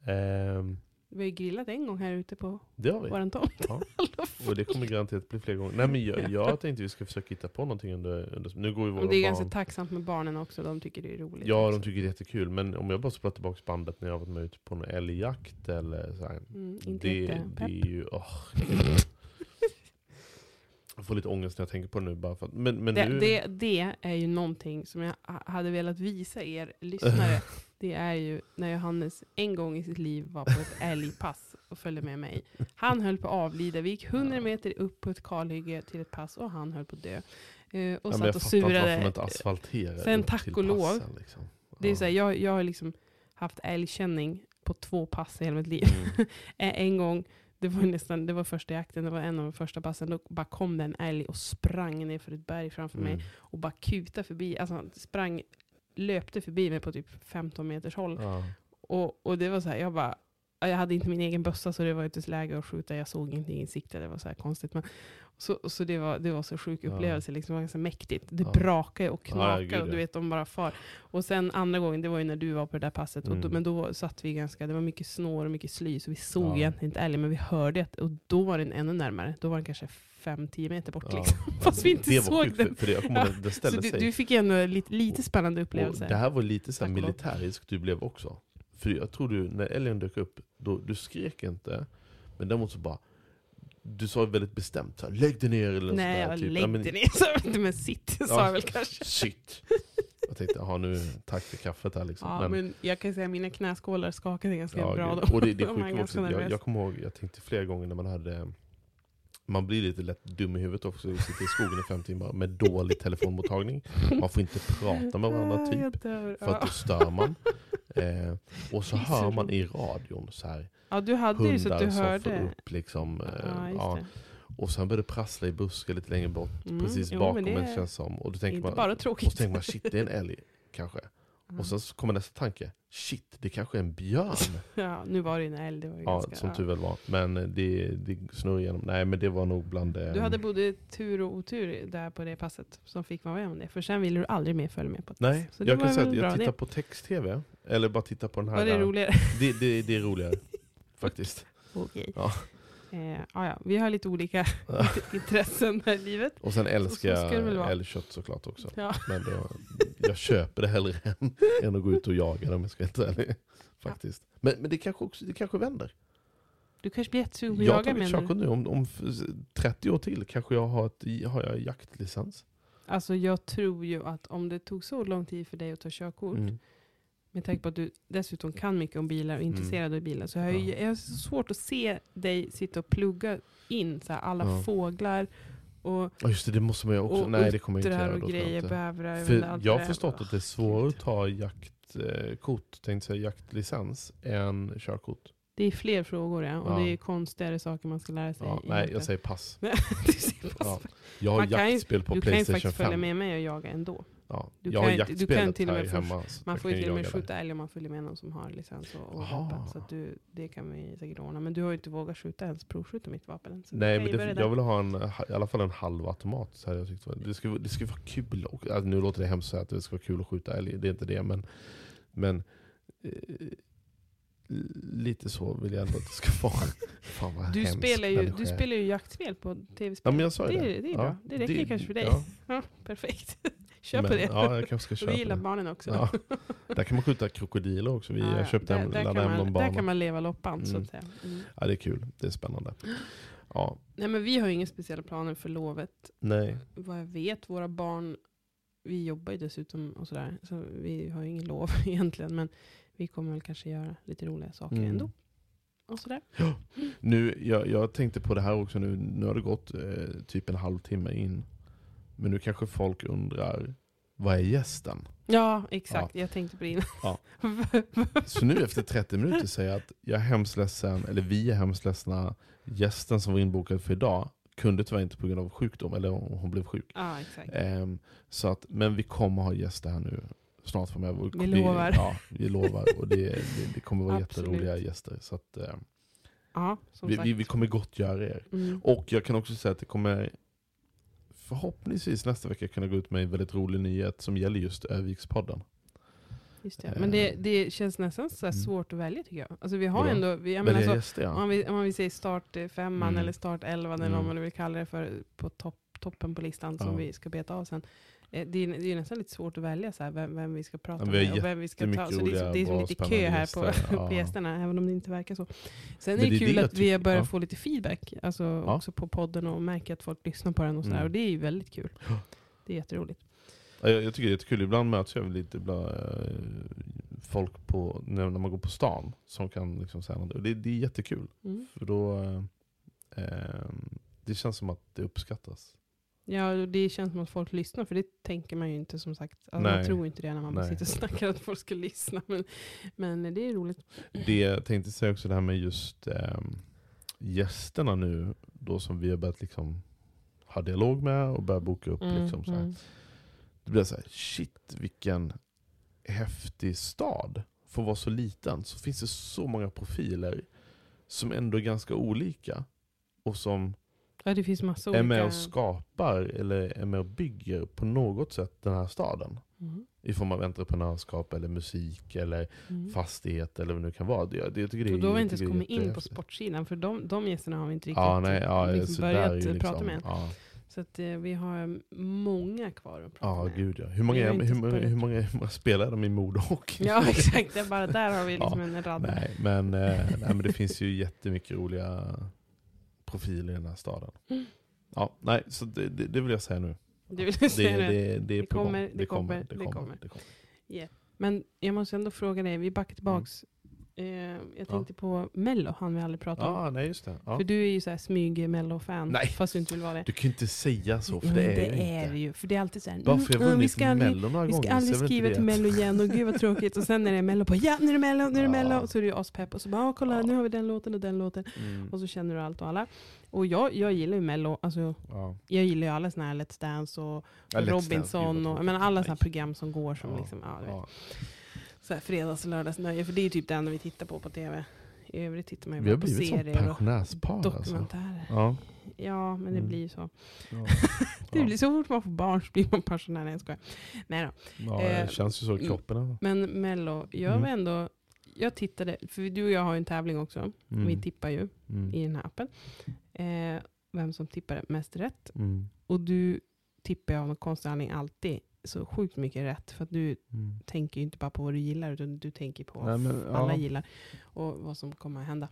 Ehm, vi har ju grillat en gång här ute på det våran tomt. Ja. Och det kommer garanterat bli fler gånger. Nej men jag, jag tänkte vi ska försöka hitta på någonting under, under nu går ju våra det är barn. ganska tacksamt med barnen också, de tycker det är roligt. Ja, också. de tycker det är jättekul. Men om jag bara spolar tillbaka bandet när jag varit med ute på någon älgjakt eller så här, Mm, inte det, det är ju... åh, jag får lite ångest när jag tänker på det nu. Bara för att, men men det, nu, det, det är ju någonting som jag ha- hade velat visa er lyssnare. det är ju när Johannes en gång i sitt liv var på ett älgpass och följde med mig. Han höll på att avlida. Vi gick 100 meter upp på ett kalhygge till ett pass och han höll på att dö. Eh, och ja, satt och surade. Sen tack och lov. Liksom. Det är Ja. så här, jag, jag har liksom haft älgkänning på två pass i hela mitt liv. Mm. En gång, det var nästan, det var första jakten, det var en av de första passen, då bara kom det en älg och sprang ner för ett berg framför mig Mm. och bara kutade förbi, alltså han sprang, löpte förbi mig på typ 15 meters håll. Ja. Och, och det var så här, jag bara, ja, jag hade inte min egen bössa så det var inte läge att skjuta. Jag såg ingenting i sikte. Det var så här konstigt. Men, så så det, var, det var så sjuk Ja. upplevelse. Liksom, det var ganska mäktigt. Det Ja. brakade och Ja, knakade. gud, och du ja. vet, de bara far. Och sen andra gången, det var ju när du var på det där passet. Och då, Mm. men då satt vi ganska, det var mycket snår och mycket sly. Så vi såg Ja. egentligen inte älgen. Men vi hörde att, och då var den ännu närmare. Då var den kanske 5-10 meter bort. Ja. Liksom. Fast vi inte det såg sjukt, den. För, det, att det Så du, du fick ändå lite, lite spännande Och upplevelse. det här var lite så här och militäriskt du blev också. För jag tror du, när älgen dök upp, då, du skrek inte. Men däremot så bara, du sa väldigt bestämt så här, lägg dig ner eller Nej, jag typ. Läggde men- ner. Så jag inte, men sitt sa Ja, jag väl kanske. Shit. Jag tänkte, jaha nu, tack för kaffet här liksom. Ja, men, jag kan säga att mina knäskålar skakade ganska Ja, bra då. Och det, det också, ganska jag, jag kommer ihåg, jag tänkte flera gånger när man hade man blir lite lätt dum i huvudet också, att sitta i skogen i fem timmar med dålig telefonmottagning. Man får inte prata med varandra typ. För att då stör man. Eh, och så hör man i radion så här Ja, du hade ju så att du som hörde. får upp liksom. Eh, Ja. Och sen börjar det prassla i busken lite längre bort, Mm, precis jo, bakom det en känns som. Och då tänker Inte man, bara och tråkigt. så tänker man shit det är en älg kanske. Och sen så kommer nästa tanke, shit det kanske är en björn. Ja, nu var det en älg. Det var ju Ja, ganska, som ja. tur väl var. Men eh, det, det snurrar igenom. Nej men det var nog bland det. Du hade både tur och otur där på det passet som fick vara med om det. För sen ville du aldrig mer följa med på ett Nej, pass. Så jag kan säga att jag tittar på text-tv. Eller bara tittar på den här. Var det roligare? Det, det, det är roligare. faktiskt. Okej. Ja. Eh, ja, ja. Vi har lite olika intressen här i livet. Och sen älskar jag älgkött såklart också. Ja. Men då, jag köper det hellre än, än att gå ut och jaga det om jag ska vara helt ärlig. Faktiskt. Men, men det, kanske också, det kanske vänder. Du kanske blir jättesugen på att Jag jaga tar menar körkort du? nu. Om, om f- 30 år till kanske jag har, ett, har jag jaktlicens. Alltså jag tror ju att om det tog så lång tid för dig att ta körkort. Mm. Med tanke på att du dessutom kan mycket om bilar och är Mm. intresserad av bilar. Så har jag, Ja. jag har så svårt att se dig sitta och plugga in så här, alla Ja. fåglar och Ja just det, det måste man ju också. Och Nej det kommer jag inte göra. och grejer, bävrar. För allt jag har förstått att det är svårare att ta jaktkort, tänkte säga jaktlicens, än körkort. Det är fler frågor ja. Och Ja. det är konstigare saker man ska lära sig. Ja, nej, jag säger pass. Du ser pass. Ja. Jag har Man kan ju- jaktspel på du kan ju Playstation faktiskt 5. följa med mig och jaga ändå. Ja. Du jag kan har ju- du kan jaktspelet till och med här hemma. Man får ju till och med skjuta älg om man följer med någon som har licens och, och vapen. Så att du, det kan vi säkert ordna. Men du har ju inte vågat skjuta ens provskjuta mitt vapen Nej, men det, jag vill ha en, i alla fall en halv automat. Så här jag tyckte, det, ska, det vara kul. Och, alltså, nu låter det hemskt att säga att det ska vara kul att skjuta älg. Det är inte det. Men, men eh, lite så vill jag ändå att det ska vara. Fan vad Du spelar, ju, människa du spelar ju jaktspel på tv-spel. Ja, men jag sa ju det. det. är- Det är Ja, bra. Det räcker det- kanske för dig. ja. Ja, perfekt. Kör Men, på det. Ja, jag kanske ska köpa det gillar barnen också. Ja. Där kan man skjuta krokodiler också. Vi Ja, jag ja. köpte där, en, där, kan man, där kan man leva loppan så Mm. att säga. Mm. Ja, det är kul. Det är spännande. Ja, Nej, men vi har ju inga speciella planer för lovet. nej. Vad jag vet, våra barn, vi jobbar ju dessutom och sådär. Så vi har ju ingen lov egentligen. Men vi kommer väl kanske göra lite roliga saker Mm. ändå. Och sådär. Nu, jag, jag tänkte på det här också nu. Nu har det gått eh, typ en halvtimme in. Men nu kanske folk undrar, vad är gästen? Ja, exakt. Jag tänkte på det innan. Ja. Så nu efter 30 minuter säger jag att jag är hemskt ledsen, eller vi är hemskt ledsna. Gästen som var inbokad för idag kunde tyvärr inte på grund av sjukdom, eller hon blev sjuk. ja, exakt. Ehm, så att, men vi kommer ha gäster här nu snart framöver. Vi lovar. Ja, vi lovar. Och det, det, det kommer vara Absolut. jätteroliga gäster. Så att, eh, Ja, som vi, vi, vi kommer gottgöra er. Mm. Och jag kan också säga att det kommer förhoppningsvis nästa vecka kunna gå ut med en väldigt rolig nyhet som gäller just Övikspodden. Just det. Men det, det känns nästan så Mm. svårt att välja tycker jag. Alltså vi har ändå, vi, jag menar, så, gäster om, ja. man vill, om man vill säga start eh, femman Mm. eller start elvan eller Mm. vad man nu vill kalla det för på topp, toppen på listan som Ja. vi ska beta av sen. Eh, Det är, det är nästan lite svårt att välja så här, vem, vem vi ska prata Ja, med och vem vi ska ta. Så det är, det är som lite kö här på, gäster. på Ja. gästerna, även om det inte verkar så. Sen är det, det kul att vi har börjat ja. få lite feedback, alltså Ja. också på podden och märker att folk lyssnar på den och sådär. Mm. Och det är ju väldigt kul. Ja. Det är jätteroligt. Ja, Jag, jag tycker det är jättekul. Ibland möts jag lite bland, eh, folk på, när, man går på stan som kan liksom säga något. Och det, det är jättekul. Mm. För då, eh, eh, det känns som att det uppskattas. Ja, det känns som att folk lyssnar, för det tänker man ju inte som sagt. Alltså, man tror inte det när man Nej. sitter och snackar att folk ska lyssna. Men, men det är roligt. Det jag tänkte säga också det här med just eh, gästerna nu, då som vi har börjat liksom ha dialog med och börjat boka upp. Mm, Liksom, så mm. Det blir så här, shit vilken häftig stad. För att vara så liten så finns det så många profiler som ändå är ganska olika. Och som Ja, det finns massa är olika... med och skapar eller är med och bygger på något sätt den här staden. Mm. I form av entreprenörskap eller musik eller Mm. fastighet eller vad det nu kan vara. Det, det, tycker det är, Och då har vi inte ens är kommit in på sportsidan, för de, de gästerna har vi inte riktigt Ja, nej, ja, liksom är börjat liksom, prata med. Ja, Så att, eh, vi har många kvar att prata ja med. gud ja. Hur många, är, hur, många, börjat. hur, många, hur många spelar de i Modohockey? Ja exakt, det är bara där har vi liksom Ja, en rad. Nej, men, eh, nej, men det finns ju jättemycket roliga profiler i den här staden. Mm. Ja, nej, så det, det, det vill jag säga nu. Det vill säga det, det. det, är Det kommer, det kommer, det kommer. det kommer. Men jag måste ändå fråga dig, vi backar tillbaks. Eh, jag tänkte på Mello, han vi aldrig pratat om. Ja, nej just det. Ja. För du är ju såhär smyg Mello-fan, Nej. fast du inte vill vara det. Du kan ju inte säga så, för Jo, det är det är inte. det ju. För det är alltid såhär, Bara för jag har mm, vi ska aldrig, Mello några vi gånger. ska aldrig är väl skriva till det- Mello igen och gud vad tråkigt. Och sen när det är Mello på, ja nu är det Mello, nu är det Ja. Mello. Och så är det ju aspepp. Och så bara, "Ja, kolla Ja. nu har vi den låten och den låten. Mm. Och så känner du allt och alla. Och jag, jag gillar ju Mello, alltså Ja. jag gillar ju alla såna här Let's Dance och Ja, Let's Dance, Robinson vad och tråkigt. men alla här program som går som Ja. liksom, ja, Ja. Så här fredags och lördagsnöje. För det är ju typ det enda vi tittar på på tv. I övrigt tittar man ju Vi har på blivit som serier och pensionärspar alltså. dokumentärer. Ja. Ja, men det Mm. blir ju så. Ja. Det Ja. blir så fort man får barn så blir man pensionär. Nej, jag skojar. Nej då. Ja, Eh, det känns ju så i kroppen. ändå. Men Mello, jag Mm. var ändå... Jag tittade, för du och jag har ju en tävling också. Mm. Vi tippar ju Mm. i den här appen. Eh, vem som tippar mest rätt. Mm. Och du tippar av någon konstig anledning alltid så sjukt mycket rätt. För att du Mm. tänker ju inte bara på vad du gillar, utan du tänker på Nej, vad men, ja. alla gillar. Och vad som kommer att hända.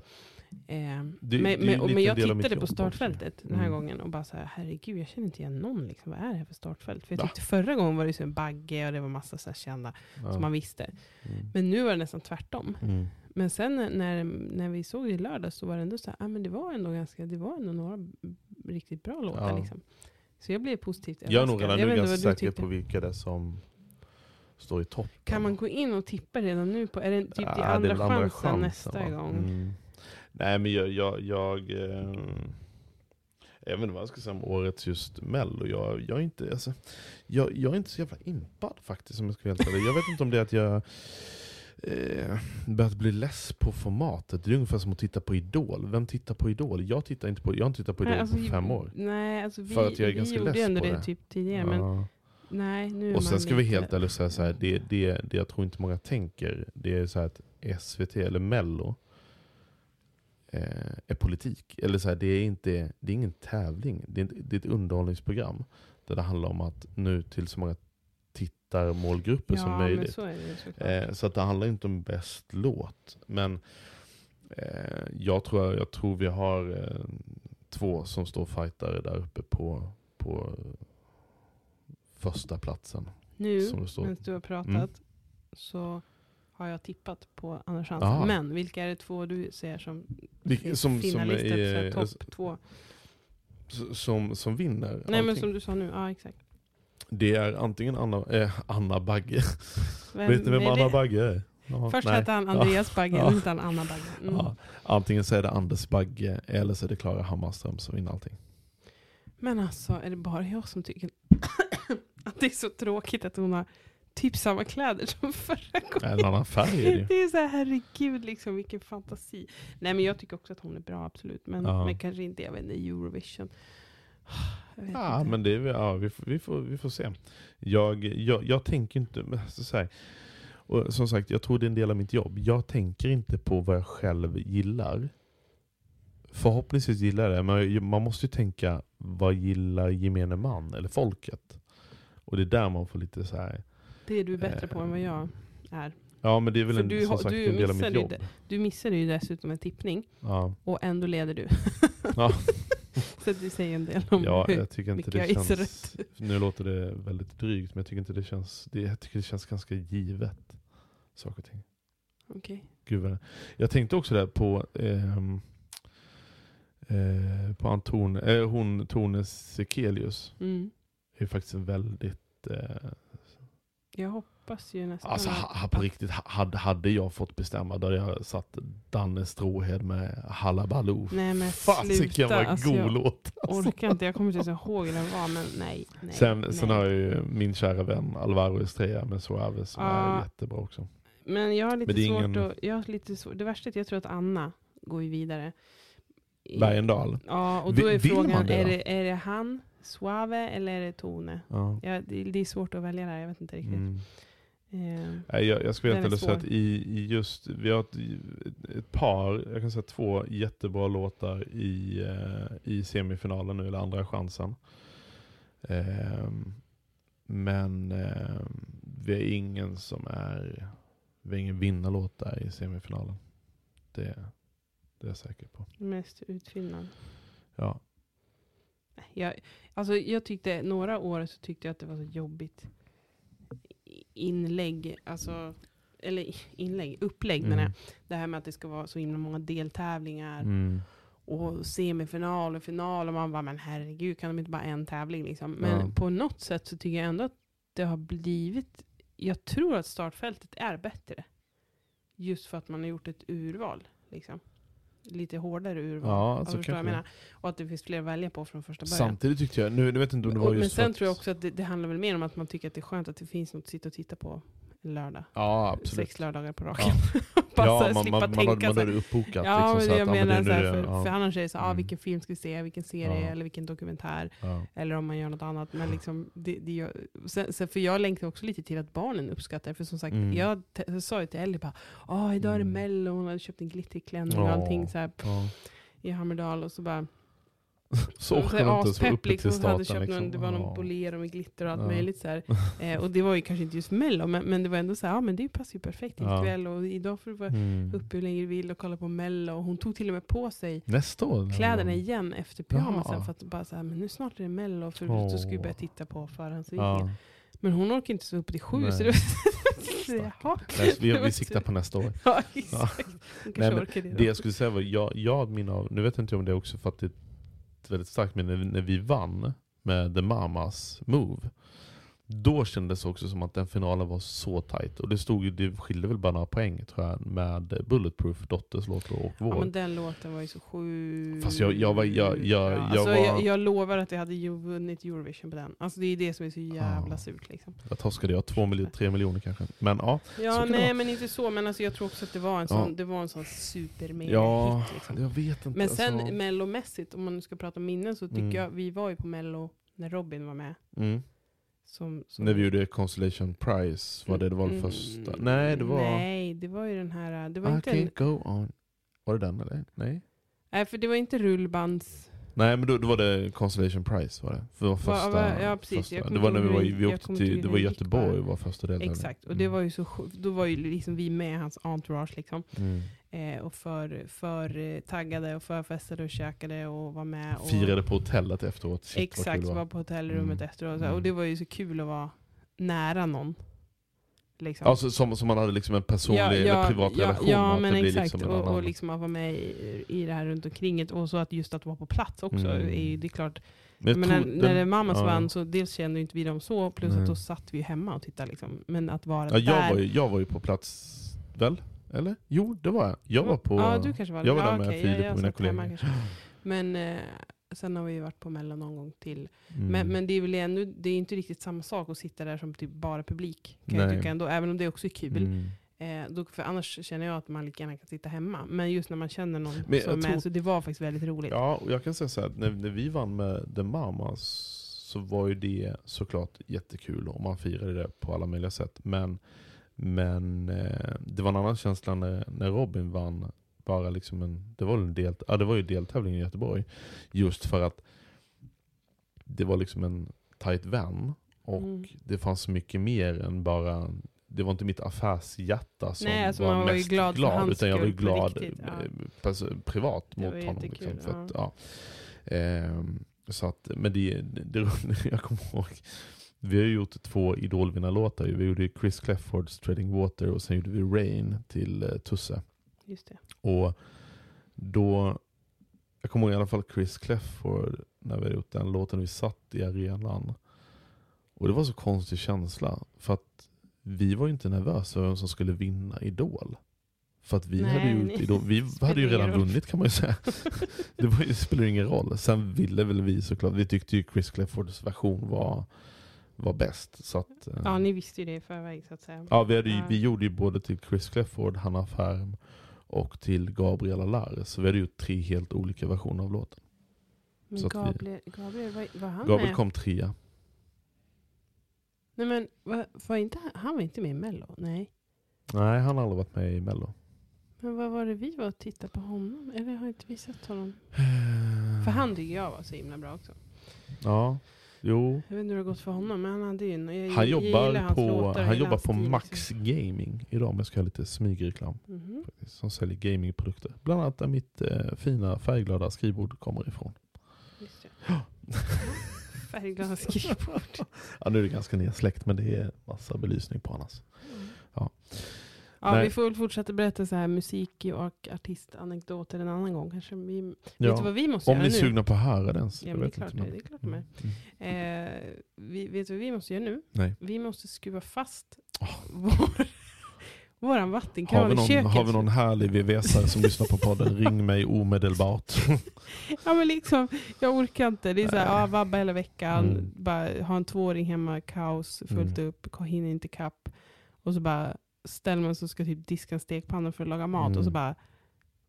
Eh, Det- men, det men, men jag tittade på jobb också. startfältet den här Mm. gången och bara så här, herregud, jag känner inte igen någon. Liksom. Vad är det här för startfält? För jag tyckte förra gången var det så en bagge och det var massa så kända Ja. som man visste. Mm. Men nu var det nästan tvärtom. Mm. Men sen när, när vi såg det i lördag så var det ändå så här, ah, men det var ändå ganska, det var ändå några riktigt bra låtar. Ja. Liksom. Så jag blev positivt Jag är nog överraskad. redan nu ganska säker på vilka det är som står i toppen. Kan man gå in och tippa redan nu? På, är det typ Ja, är andra, väl andra chansen, chansen, nästa va? gång? Mm. Nej men jag, jag, jag, eh, inte vad jag ska säga om årets just Mello. Jag, jag, är inte, alltså, jag, jag är inte så jävla impad faktiskt om jag ska vara helt ärlig. Jag vet inte om det är att jag eh, börjat bli less på formatet. Det är ungefär som att titta på Idol. Vem tittar på Idol? Jag tittar inte på, jag har inte tittat på Idol Nej, alltså, på fem år. Nej, alltså vi, För att jag är vi ganska gjorde less ändå på det, det. typ tidigare. Men Ja. nej, nu Och sen ska vi helt ärligt säga så här, det, det, det jag tror inte många tänker, det är så här att SVT eller Mello eh, är politik. Eller så här, det, är inte, det är ingen tävling, det är, inte- det är ett underhållningsprogram. Där det handlar om att nå ut till så många tittarmålgrupper ja, som men möjligt. så det. Eh, så att det handlar inte om bäst låt. Men eh, jag, tror, jag tror vi har eh, två som står fightare där uppe på, på första platsen. nu, medan du har pratat, Mm. så har jag tippat på andra chansen. Aha. Men vilka är det två du ser som, finns som- finalister topp två? Som, som vinner Nej men allting. som du sa nu, ja exakt. Det är antingen Anna, eh, Anna Bagge. Vem Vet ni vem Anna det? Bagge är? Ja, Först nej. hette han Andreas Bagge, Ja. heter han Anna Bagge. Mm. Ja, antingen så är det Anders Bagge eller så är det Klara Hammarström som vinner allting. Men alltså, är det bara jag som tycker att det är så tråkigt att hon har typ samma kläder som förra gången? En annan färg är det ju. Det är så här, herregud, liksom, vilken fantasi. Nej men jag tycker också att hon är bra, absolut. Men, Ja. men kanske inte, jag vet inte, Eurovision. Ja, inte. men det ja, vi, får, vi, får, vi får se. Jag, jag, jag tänker inte, så här, och som sagt, jag tror det är en del av mitt jobb. Jag tänker inte på vad jag själv gillar. Förhoppningsvis gillar jag det, men man måste ju tänka, vad gillar gemene man, eller folket? Och det är där man får lite så här. Det är du bättre på Eh, än vad jag är. ja men det är väl en, du som sagt du en del av mitt jobb. Du missade ju dessutom en tippning Ja. och ändå leder du. Ja. så att det säger en del om Ja, jag tycker inte det känns... Nu låter det väldigt drygt, men jag tycker inte det känns... Det, jag tycker det känns ganska givet. Saker och ting. Okej. Gud jag tänkte också där på... ehm, eh, på Anton, eh, hon Tone Sekelius. Mm. är faktiskt en väldigt... Eh, Jag hoppas ju nästan alltså ha, på riktigt, ha- hade, hade jag fått bestämma då hade jag satt Danne Stråhed med Hallabaloo. Nej men Fasiken vad Alltså, god jag låt. Alltså. orkar inte. Jag kommer inte ens ihåg hur den var. Men nej. nej Sen, nej. sen har jag ju min kära vän Alvaro Estrella med Suave som Ja. är jättebra också. Men jag har lite svårt ingen- att... Jag har lite svårt, det värsta är att jag tror att Anna går ju vidare. Bergendahl. Ja, och då är vill frågan, det är, det, är det han, Suave, eller är det Tone? Ja. Ja, det, det är svårt att välja där, jag vet inte riktigt. Mm. Eh, Nej, Jag, jag ärlig och säga att i, i just, vi har ett, ett par, jag kan säga två jättebra låtar i, eh, i semifinalen nu, eller andra chansen. Ehm, men ehm, vi har ingen som är, vi har ingen vinnarlåt där i semifinalen. Det, det är jag säker på. mest utfyllnad. Ja. Jag, alltså jag tyckte, några år så tyckte jag att det var så jobbigt inlägg, alltså, eller inlägg, upplägg menar jag. Det här med att det ska vara så himla många deltävlingar Mm. och semifinal och final och man bara, men herregud kan de inte bara en tävling liksom? Men Ja. på något sätt så tycker jag ändå att det har blivit, jag tror att startfältet är bättre. Just för att man har gjort ett urval. Liksom. Lite hårdare urval. Ja, alltså förstår jag menar. Och att det finns fler att välja på från första början. Samtidigt tyckte jag, nu, nu vet inte om det var Och, just men sen tror jag också att det, det handlar väl mer om att man tycker att det är skönt att det finns något att sitta och titta på lördag. Ja, absolut. Sex lördagar på raken. Ja. Bara ja, man, slippa man, tänka man, har det uppbokat. Ja, liksom, att, jag ja, men menar så här, för, ja. för annars är det så ah, Mm. vilken film ska vi se, vilken serie eller vilken dokumentär. Eller om man gör något annat. Men liksom, det, det gör, sen, sen, för jag längtar också lite till att barnen uppskattar. För som sagt, Mm. jag, jag sa ju till Ellie bara, ah, idag är det Mm. mello, hon hade köpt en glittrig klänning och allting så här, i Hammerdal. Och så bara, Så orkar så man inte aspepp, uppe liksom, till hon hade köpt någon, Liksom. det var någon Ja. bolero med glitter och allt Ja. möjligt. Så. Eh, och det var ju kanske inte just mello, men, men det var ändå så här, ja men det passar ju perfekt till Ja. ikväll. Och idag får du vara Mm. uppe hur länge du vill och kolla på mello. Och hon tog till och med på sig Nästa år? kläderna igen efter pyjamasen. Jaha. För att bara så här, men nu snart är det mello, för Åh. då ska vi börja titta på förhandsvisningen. Ja. Men hon orkar inte stå upp till sju. Nej. Så det Jaha. Nej, så vi, vi siktar på nästa år. Ja. Hon Nej, det. Det jag skulle säga var, jag, jag mina, nu vet jag inte om det är också för att det väldigt starkt med när vi vann med The Mamas Move. Då kändes det också som att den finalen var så tight. Och det stod ju, det skilde väl bara några poäng tror jag, med Bulletproof, Dotters låt och vår. Ja, men den låten var ju så sjukt Fast jag- jag var- jag- jag- jag alltså, var- jag, jag lovar att jag hade ju vunnit Eurovision på den. Alltså det är det som är så jävla Ja. surt liksom. Jag torskade jag, två miljoner, tre miljoner kanske. Men ja, Ja, nej men inte så. Men alltså, jag tror också att det var en Ja. sån, det var en sån super ja hit liksom. jag vet inte. Men sen alltså. mellomässigt, om man nu ska prata minnen, så tycker Mm. jag, vi var ju på mello när Robin var med. mm. Som, som När vi gjorde Constellation Prize, var det det var det Mm, första? Nej, det var Nej, det var ju den här, det var I inte en, can't go on. Var det den eller? Nej? nej för det var inte rullbands, Nej men då, då var det Constellation Prize var det. För det var första, va- ja, precis. första. Det var när vi var, vi åkte till, inte det var Göteborg var första deltävlingen. exakt. Och det var ju så då var ju liksom vi med hans entourage liksom. mm. Eh, och för, för eh, taggade och förfestade och käkade och var med. Och, Firade på hotellet efteråt. Shit, Exakt, var var. på hotellrummet Mm. efteråt. Och, här. Mm. och det var ju så kul att vara nära någon. Liksom. Alltså som, som man hade liksom en personlig eller privat ja, relation. Ja, men exakt. liksom och, och liksom att vara med i, i det här runt omkring. Och så att just att vara på plats också. Mm. Är det är klart. Men Men när, den- när det mammas ja. vann så dels kände inte vi dem så. Plus Nej. att då satt vi hemma och tittade. Liksom. Men att vara Ja, jag, där. var ju, jag var ju på plats, väl? Eller? Jo, det var jag. Jag var på... Ja, du kanske var jag var ja, där med Filip och mina kollegor. Men eh, sen har vi ju varit på Mello någon gång till. Mm. Men, men det är väl ändå, det är inte riktigt samma sak att sitta där som typ bara publik. Kan jag Nej. tycka ändå, även om det också är kul. Mm. Eh, då, för annars känner jag att man lika gärna kan sitta hemma. Men just när man känner någon Men som jag är tror- med, så det var faktiskt väldigt roligt. Ja, och jag kan säga så här, när, när vi vann med The Mamas så var ju det såklart jättekul och man firade det på alla möjliga sätt. Men, men eh, det var en annan känsla när, när Robin vann. Bara liksom en, det, var en del, ja, det var ju deltävling i Göteborg. Just för att det var liksom en tight vän. Och Mm. det fanns mycket mer än bara det var inte mitt affärshjärta som Nej, alltså var var mest glad glad, utan jag var glad riktigt, ja. eh, privat Det mot honom. jättekul, Liksom, för att, ja. Ehm, så att, men det, det, det, jag kommer ihåg, vi har gjort två idolvinnarlåtar. Vi gjorde Chris Cleffords Treading Water och sen gjorde vi Rain till eh, Tusse. Just det. Och då, jag kommer ihåg i alla fall Chris Clefford när vi hade gjort den låten, vi satt i arenan. Och det var så konstig känsla. För att vi var ju inte nervösa vem som skulle vinna Idol. För att vi Nej, hade ju, Idol, vi hade ju redan vunnit kan man ju säga. det, var, ju- det spelar ingen roll. Sen ville väl vi såklart, vi tyckte ju Chris Cleffords version var, var bäst. Så att, eh, Ja, ni visste ju det i förväg så att säga. Ja, vi, hade ju, vi gjorde ju både till Chris Clefford, Hanna Färm och till Gabriel Alares. Så vi hade gjort tre helt olika versioner av låten. Men att vi- Gabriel, Gabriel var, var han Gabriel med? kom trea. Nej men var, var inte, han- han var inte med i Mello? Nej. Nej, han har aldrig varit med i Mello. Men vad var det vi var och tittade på honom? Eller har inte vi sett honom? För han tycker jag var så himla bra också. Ja, jo. Jag vet inte hur det har gått för honom, men han hade ju. Jag, Han jag jobbar på, han jobbar på Max liksom. Gaming idag om jag ska ha lite smygreklam. Mhm. faktiskt, Som säljer gamingprodukter. Bland annat där mitt eh, fina färgglada skrivbord kommer ifrån. Just. Färgglada skrivbord. Ja, nu är det ganska nedsläckt men det är massa belysning på annars. Ja, Nej. vi får väl fortsätta berätta så här musik och artistanekdoter en annan gång. Kanske vi, Vet du Ja. vad vi måste Om göra ni är nu? sugna på att höra den. så Ja, det är klart det, är klart de är. Mm. Eh, vi, vet du vad vi måste göra nu? Nej. Vi måste skruva fast Åh. vår, våran Har vattenkran vi, i köket. har vi någon härlig VVS-are som lyssnar på podden, ring mig omedelbart. Ja, men liksom, jag orkar inte. Det är så här, ja, vabba hela veckan, Mm. bara ha en tvååring hemma, kaos, fullt Mm. upp, hinner inte kapp. Och så bara ställer man sig och ska typ diska en stekpanna för att laga mat. Och så Mm. bara,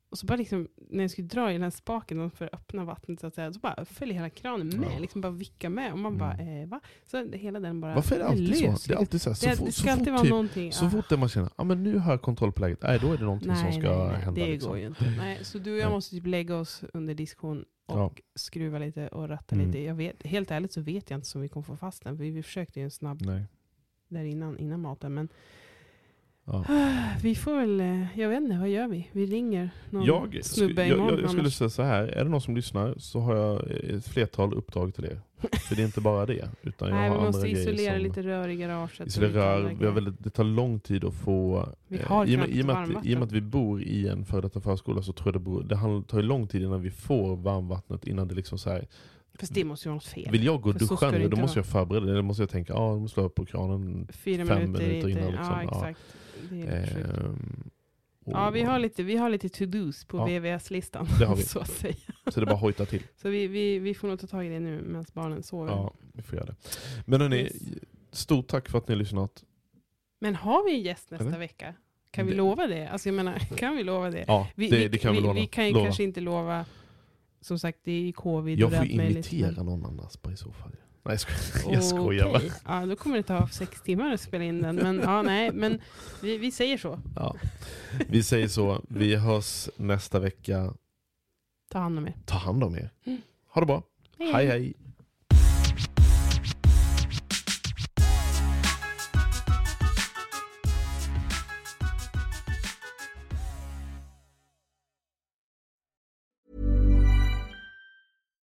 och så bara liksom, när jag skulle dra i den här spaken för att öppna vattnet så att säga, så bara följer hela kranen med. Ja. Liksom bara vicka med. Och man Mm. bara, eh, va? Så hela den bara Varför är det alltid lös, så? Det är alltid så, här, så, det, fort, det så, ska alltid fort, vara typ, någonting. så ja. fort det man känner att men nu har jag kontroll på läget, nej, då är det någonting som ska nej, hända. det liksom. går ju inte. Nej, så du och jag Nej. måste typ lägga oss under diskussion och Ja. skruva lite och ratta Mm. lite. Jag vet, helt ärligt så vet jag inte om vi kommer få fast den. För vi försökte ju en snabb Nej. där innan, innan maten. Men Ja. vi får väl, eh, jag vet inte, vad gör vi? Vi ringer någon Jag, snubbe jag, imorgon. jag, jag skulle säga så här, är det någon som lyssnar så har jag ett flertal uppdrag till er. För det är inte bara det, utan jag Nej, har vi måste isolera som lite rör i garaget. isolera rör. Vi har väldigt, det tar lång tid att få... Vi eh, har i, med, knappt i, och med att. I och med att vi bor i en före detta förskola så tror jag det, beror, det tar ju lång tid innan vi får varmvattnet. Innan det liksom så här, Fast det måste ju vara något fel. vill jag gå och duscha nu, då måste jag förbereda det. Då måste jag tänka, ja, ah, jag måste slå upp på kranen. Fyra fem minuter, minuter innan, liksom. Ja, Ja. exakt. Det Ehm, och- Ja, vi har lite, vi har lite to-dos på Ja. VVS-listan. Det har vi. Så att säga. Så det är bara att hojta till. Så vi, vi, vi får nog ta tag i det nu medan barnen sover. Ja, vi får göra det. Men hörni, Yes. stort tack för att ni har lyssnat. Men har vi en gäst nästa vecka? Kan vi Det- lova det? Alltså jag menar, kan vi lova det? Ja, Vi, det, det kan vi, vi, lova. vi kan ju lova. kanske inte lova, som sagt det är covid Jag och får allt möjligt, men- någon annars på i så fall. Nej jag skojar, jag skojar bara. Okej. Ja, då kommer det ta sex timmar att spela in den. Men, ja, nej, men vi, vi säger så. Ja. Vi säger så, vi hörs nästa vecka. Ta hand om er. Ta hand om er. Mm. Ha det bra. hej. hej.